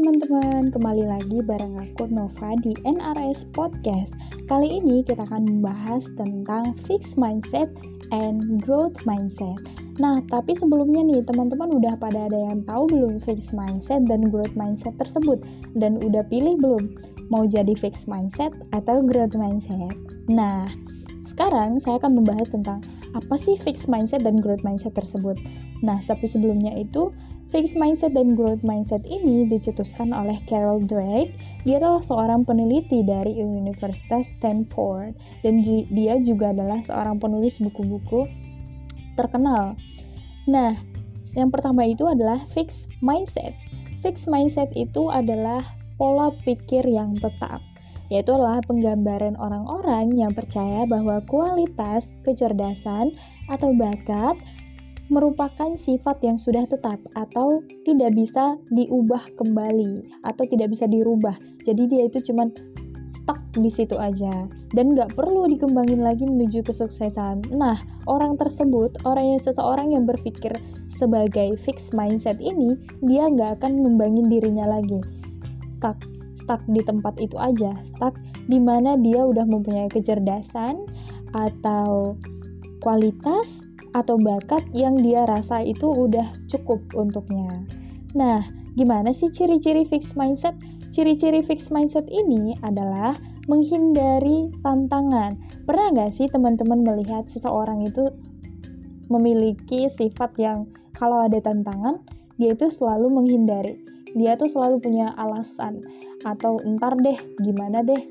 teman-teman, kembali lagi bareng aku Nova di NRS Podcast. Kali ini kita akan membahas tentang fixed mindset and growth mindset. Nah, tapi sebelumnya nih teman-teman udah pada ada yang tahu belum fixed mindset dan growth mindset tersebut? Dan udah pilih belum mau jadi fixed mindset atau growth mindset? Nah, sekarang saya akan membahas tentang apa sih fixed mindset dan growth mindset tersebut. Nah, tapi sebelumnya itu Fixed mindset dan growth mindset ini dicetuskan oleh Carol Drake. Dia adalah seorang peneliti dari Universitas Stanford dan dia juga adalah seorang penulis buku-buku terkenal. Nah, yang pertama itu adalah fixed mindset. Fixed mindset itu adalah pola pikir yang tetap yaitu adalah penggambaran orang-orang yang percaya bahwa kualitas, kecerdasan, atau bakat merupakan sifat yang sudah tetap atau tidak bisa diubah kembali atau tidak bisa dirubah. Jadi dia itu cuman stuck di situ aja dan nggak perlu dikembangin lagi menuju kesuksesan. Nah, orang tersebut, orang yang seseorang yang berpikir sebagai fixed mindset ini, dia nggak akan ngembangin dirinya lagi. Stuck, stuck di tempat itu aja, stuck di mana dia udah mempunyai kecerdasan atau kualitas atau bakat yang dia rasa itu udah cukup untuknya. Nah, gimana sih ciri-ciri fixed mindset? Ciri-ciri fixed mindset ini adalah menghindari tantangan. Pernah nggak sih teman-teman melihat seseorang itu memiliki sifat yang kalau ada tantangan, dia itu selalu menghindari. Dia tuh selalu punya alasan atau entar deh, gimana deh,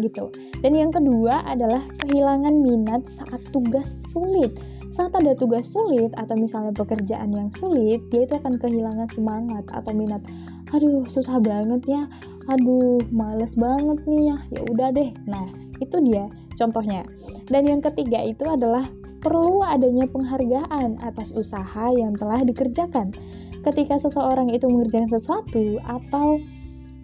gitu. Dan yang kedua adalah kehilangan minat saat tugas sulit saat ada tugas sulit atau misalnya pekerjaan yang sulit, dia itu akan kehilangan semangat atau minat. Aduh, susah banget ya. Aduh, males banget nih ya. Ya udah deh. Nah, itu dia contohnya. Dan yang ketiga itu adalah perlu adanya penghargaan atas usaha yang telah dikerjakan. Ketika seseorang itu mengerjakan sesuatu atau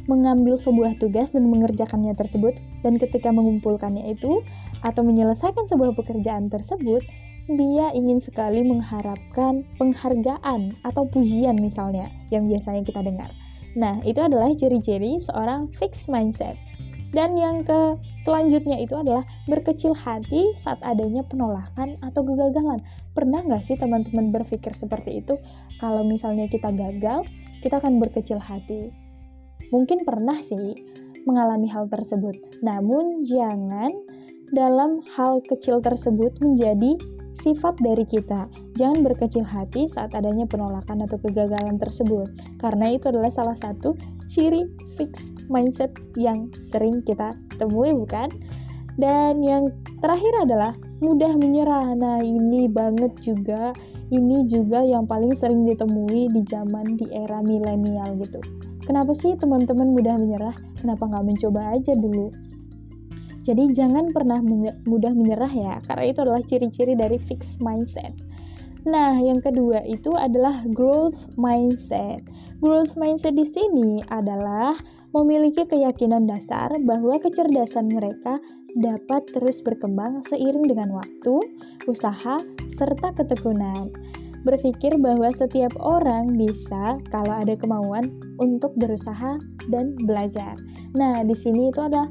mengambil sebuah tugas dan mengerjakannya tersebut, dan ketika mengumpulkannya itu atau menyelesaikan sebuah pekerjaan tersebut, dia ingin sekali mengharapkan penghargaan atau pujian misalnya yang biasanya kita dengar. Nah, itu adalah ciri-ciri seorang fixed mindset. Dan yang ke selanjutnya itu adalah berkecil hati saat adanya penolakan atau kegagalan. Pernah nggak sih teman-teman berpikir seperti itu? Kalau misalnya kita gagal, kita akan berkecil hati. Mungkin pernah sih mengalami hal tersebut. Namun jangan dalam hal kecil tersebut menjadi sifat dari kita. Jangan berkecil hati saat adanya penolakan atau kegagalan tersebut, karena itu adalah salah satu ciri fix mindset yang sering kita temui, bukan? Dan yang terakhir adalah mudah menyerah. Nah, ini banget juga, ini juga yang paling sering ditemui di zaman di era milenial gitu. Kenapa sih teman-teman mudah menyerah? Kenapa nggak mencoba aja dulu? Jadi jangan pernah mudah menyerah ya, karena itu adalah ciri-ciri dari fixed mindset. Nah, yang kedua itu adalah growth mindset. Growth mindset di sini adalah memiliki keyakinan dasar bahwa kecerdasan mereka dapat terus berkembang seiring dengan waktu, usaha, serta ketekunan. Berpikir bahwa setiap orang bisa kalau ada kemauan untuk berusaha dan belajar. Nah, di sini itu ada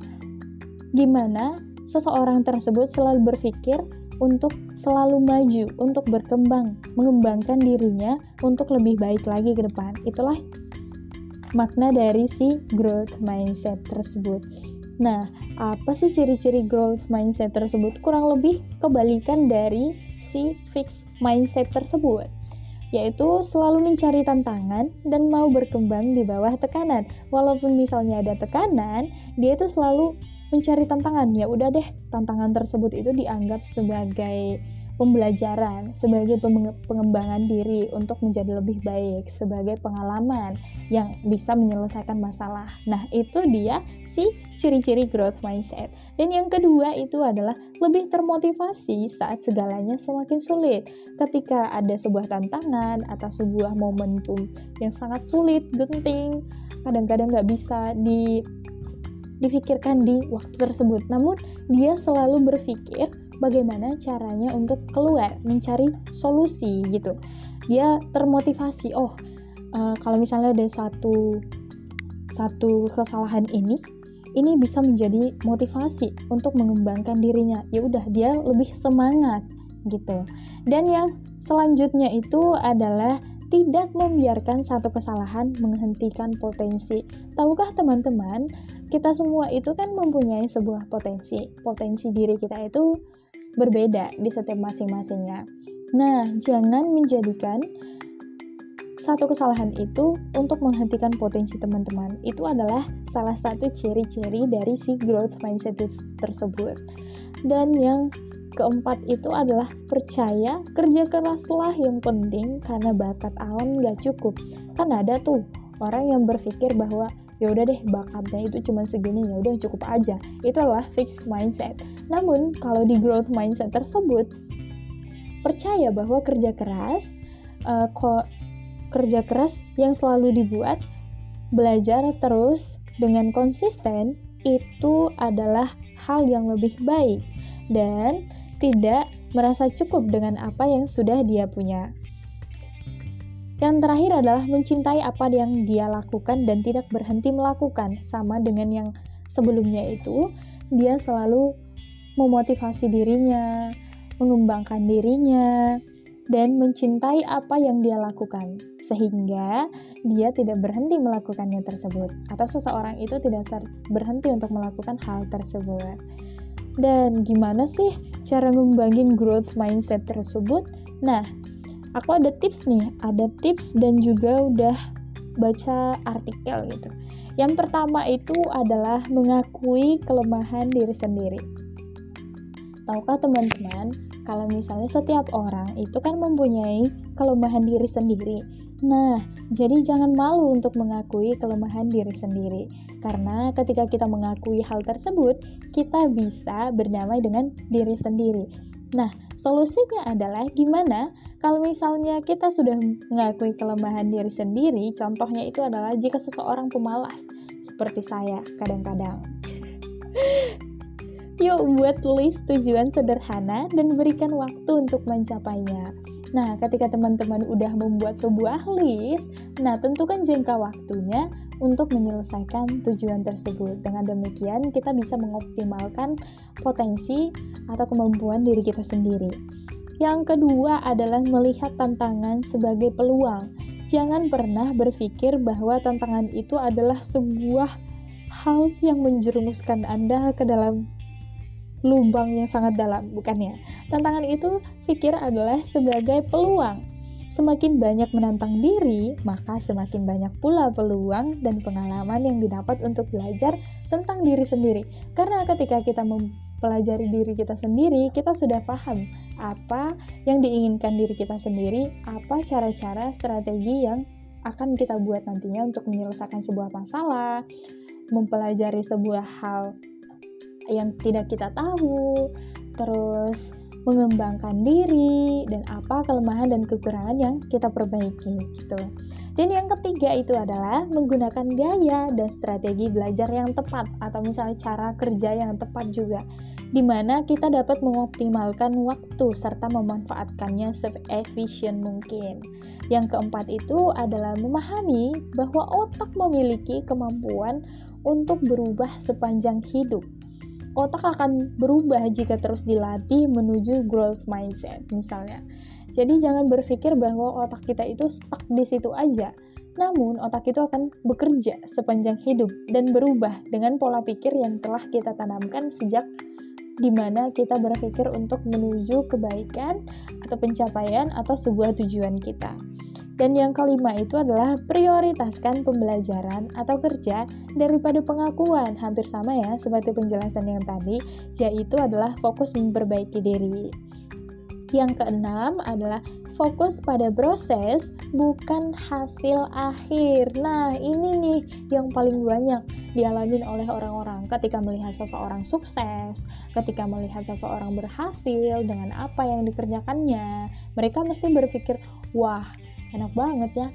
Gimana seseorang tersebut selalu berpikir untuk selalu maju, untuk berkembang, mengembangkan dirinya untuk lebih baik lagi ke depan. Itulah makna dari si growth mindset tersebut. Nah, apa sih ciri-ciri growth mindset tersebut? Kurang lebih kebalikan dari si fixed mindset tersebut, yaitu selalu mencari tantangan dan mau berkembang di bawah tekanan. Walaupun misalnya ada tekanan, dia itu selalu mencari tantangan ya udah deh tantangan tersebut itu dianggap sebagai pembelajaran sebagai pengembangan diri untuk menjadi lebih baik sebagai pengalaman yang bisa menyelesaikan masalah. Nah, itu dia si ciri-ciri growth mindset. Dan yang kedua itu adalah lebih termotivasi saat segalanya semakin sulit. Ketika ada sebuah tantangan atau sebuah momentum yang sangat sulit, genting, kadang-kadang nggak bisa di difikirkan di waktu tersebut. Namun, dia selalu berpikir bagaimana caranya untuk keluar, mencari solusi gitu. Dia termotivasi, oh, uh, kalau misalnya ada satu satu kesalahan ini ini bisa menjadi motivasi untuk mengembangkan dirinya. Ya udah dia lebih semangat gitu. Dan yang selanjutnya itu adalah tidak membiarkan satu kesalahan menghentikan potensi. Tahukah teman-teman, kita semua itu kan mempunyai sebuah potensi. Potensi diri kita itu berbeda di setiap masing-masingnya. Nah, jangan menjadikan satu kesalahan itu untuk menghentikan potensi teman-teman. Itu adalah salah satu ciri-ciri dari si growth mindset tersebut. Dan yang keempat itu adalah percaya kerja keraslah yang penting karena bakat alam gak cukup. Kan ada tuh orang yang berpikir bahwa ya udah deh bakatnya itu cuma segini ya udah cukup aja. Itu adalah fixed mindset. Namun kalau di growth mindset tersebut percaya bahwa kerja keras uh, kok kerja keras yang selalu dibuat, belajar terus dengan konsisten itu adalah hal yang lebih baik dan tidak merasa cukup dengan apa yang sudah dia punya. Yang terakhir adalah mencintai apa yang dia lakukan dan tidak berhenti melakukan, sama dengan yang sebelumnya itu, dia selalu memotivasi dirinya, mengembangkan dirinya, dan mencintai apa yang dia lakukan, sehingga dia tidak berhenti melakukannya tersebut, atau seseorang itu tidak berhenti untuk melakukan hal tersebut. Dan gimana sih cara ngembangin growth mindset tersebut? Nah, aku ada tips nih, ada tips dan juga udah baca artikel gitu. Yang pertama itu adalah mengakui kelemahan diri sendiri. Tahukah teman-teman, kalau misalnya setiap orang itu kan mempunyai kelemahan diri sendiri. Nah, jadi jangan malu untuk mengakui kelemahan diri sendiri. Karena ketika kita mengakui hal tersebut, kita bisa berdamai dengan diri sendiri. Nah, solusinya adalah gimana? Kalau misalnya kita sudah mengakui kelemahan diri sendiri, contohnya itu adalah jika seseorang pemalas, seperti saya kadang-kadang. Yuk buat list tujuan sederhana dan berikan waktu untuk mencapainya. Nah, ketika teman-teman udah membuat sebuah list, nah tentukan jangka waktunya untuk menyelesaikan tujuan tersebut. Dengan demikian, kita bisa mengoptimalkan potensi atau kemampuan diri kita sendiri. Yang kedua adalah melihat tantangan sebagai peluang. Jangan pernah berpikir bahwa tantangan itu adalah sebuah hal yang menjerumuskan Anda ke dalam lubang yang sangat dalam, bukannya. Tantangan itu pikir adalah sebagai peluang. Semakin banyak menantang diri, maka semakin banyak pula peluang dan pengalaman yang didapat untuk belajar tentang diri sendiri. Karena ketika kita mempelajari diri kita sendiri, kita sudah paham apa yang diinginkan diri kita sendiri, apa cara-cara strategi yang akan kita buat nantinya untuk menyelesaikan sebuah masalah, mempelajari sebuah hal yang tidak kita tahu, terus mengembangkan diri dan apa kelemahan dan kekurangan yang kita perbaiki gitu. Dan yang ketiga itu adalah menggunakan gaya dan strategi belajar yang tepat atau misalnya cara kerja yang tepat juga di mana kita dapat mengoptimalkan waktu serta memanfaatkannya seefisien mungkin. Yang keempat itu adalah memahami bahwa otak memiliki kemampuan untuk berubah sepanjang hidup otak akan berubah jika terus dilatih menuju growth mindset misalnya. Jadi jangan berpikir bahwa otak kita itu stuck di situ aja. Namun otak itu akan bekerja sepanjang hidup dan berubah dengan pola pikir yang telah kita tanamkan sejak di mana kita berpikir untuk menuju kebaikan atau pencapaian atau sebuah tujuan kita. Dan yang kelima itu adalah prioritaskan pembelajaran atau kerja daripada pengakuan. Hampir sama ya seperti penjelasan yang tadi, yaitu adalah fokus memperbaiki diri. Yang keenam adalah fokus pada proses, bukan hasil akhir. Nah, ini nih yang paling banyak dialami oleh orang-orang ketika melihat seseorang sukses, ketika melihat seseorang berhasil dengan apa yang dikerjakannya. Mereka mesti berpikir, "Wah, enak banget ya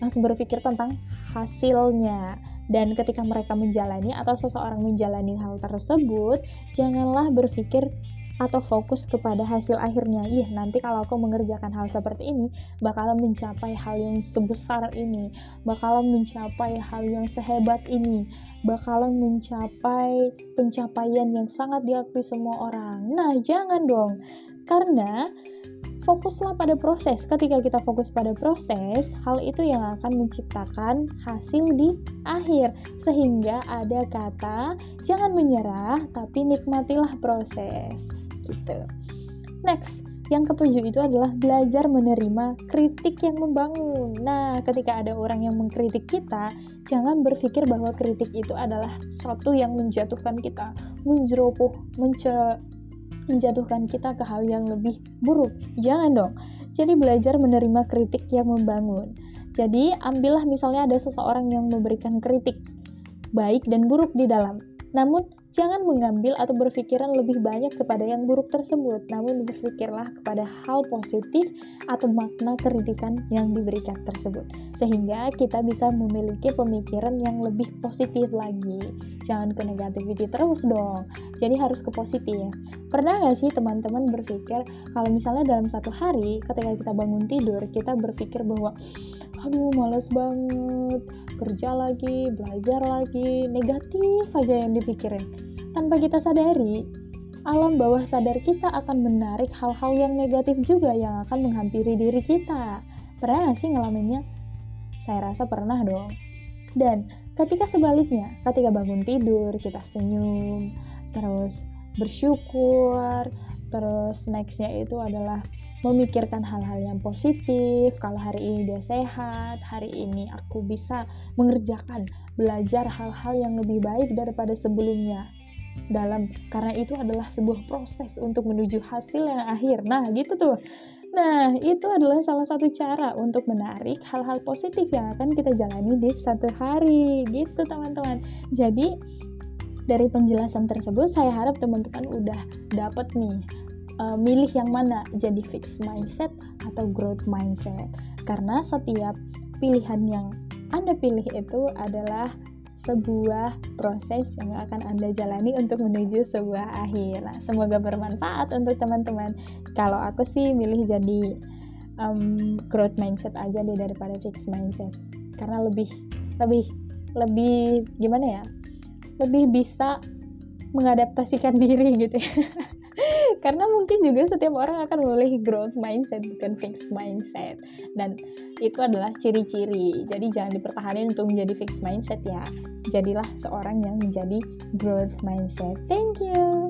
langsung berpikir tentang hasilnya dan ketika mereka menjalani atau seseorang menjalani hal tersebut janganlah berpikir atau fokus kepada hasil akhirnya. Ih, nanti kalau aku mengerjakan hal seperti ini, bakalan mencapai hal yang sebesar ini, bakalan mencapai hal yang sehebat ini, bakalan mencapai pencapaian yang sangat diakui semua orang. Nah, jangan dong. Karena fokuslah pada proses. Ketika kita fokus pada proses, hal itu yang akan menciptakan hasil di akhir. Sehingga ada kata, jangan menyerah, tapi nikmatilah proses gitu. Next, yang ketujuh itu adalah belajar menerima kritik yang membangun. Nah, ketika ada orang yang mengkritik kita, jangan berpikir bahwa kritik itu adalah sesuatu yang menjatuhkan kita, menjeroboh, mence menjatuhkan kita ke hal yang lebih buruk. Jangan dong. Jadi belajar menerima kritik yang membangun. Jadi ambillah misalnya ada seseorang yang memberikan kritik baik dan buruk di dalam. Namun Jangan mengambil atau berpikiran lebih banyak kepada yang buruk tersebut, namun berpikirlah kepada hal positif atau makna kritikan yang diberikan tersebut. Sehingga kita bisa memiliki pemikiran yang lebih positif lagi. Jangan ke negativity terus dong. Jadi harus ke positif. Pernah nggak sih teman-teman berpikir kalau misalnya dalam satu hari ketika kita bangun tidur, kita berpikir bahwa aduh males banget, kerja lagi, belajar lagi, negatif aja yang dipikirin. Tanpa kita sadari, alam bawah sadar kita akan menarik hal-hal yang negatif juga yang akan menghampiri diri kita. Pernah gak sih ngalaminnya? Saya rasa pernah dong. Dan ketika sebaliknya, ketika bangun tidur, kita senyum, terus bersyukur, terus nextnya itu adalah memikirkan hal-hal yang positif. Kalau hari ini dia sehat, hari ini aku bisa mengerjakan, belajar hal-hal yang lebih baik daripada sebelumnya. Dalam karena itu adalah sebuah proses untuk menuju hasil yang akhir. Nah, gitu tuh. Nah, itu adalah salah satu cara untuk menarik hal-hal positif yang akan kita jalani di satu hari. Gitu, teman-teman. Jadi, dari penjelasan tersebut, saya harap teman-teman udah dapat nih uh, milih yang mana jadi fixed mindset atau growth mindset karena setiap pilihan yang anda pilih itu adalah sebuah proses yang akan Anda jalani untuk menuju sebuah akhir. Nah, semoga bermanfaat untuk teman-teman. Kalau aku sih milih jadi um, growth mindset aja deh daripada fixed mindset. Karena lebih lebih lebih gimana ya? Lebih bisa mengadaptasikan diri gitu ya. Karena mungkin juga setiap orang akan memilih growth mindset bukan fixed mindset. Dan itu adalah ciri-ciri. Jadi jangan dipertahankan untuk menjadi fixed mindset ya. Jadilah seorang yang menjadi growth mindset. Thank you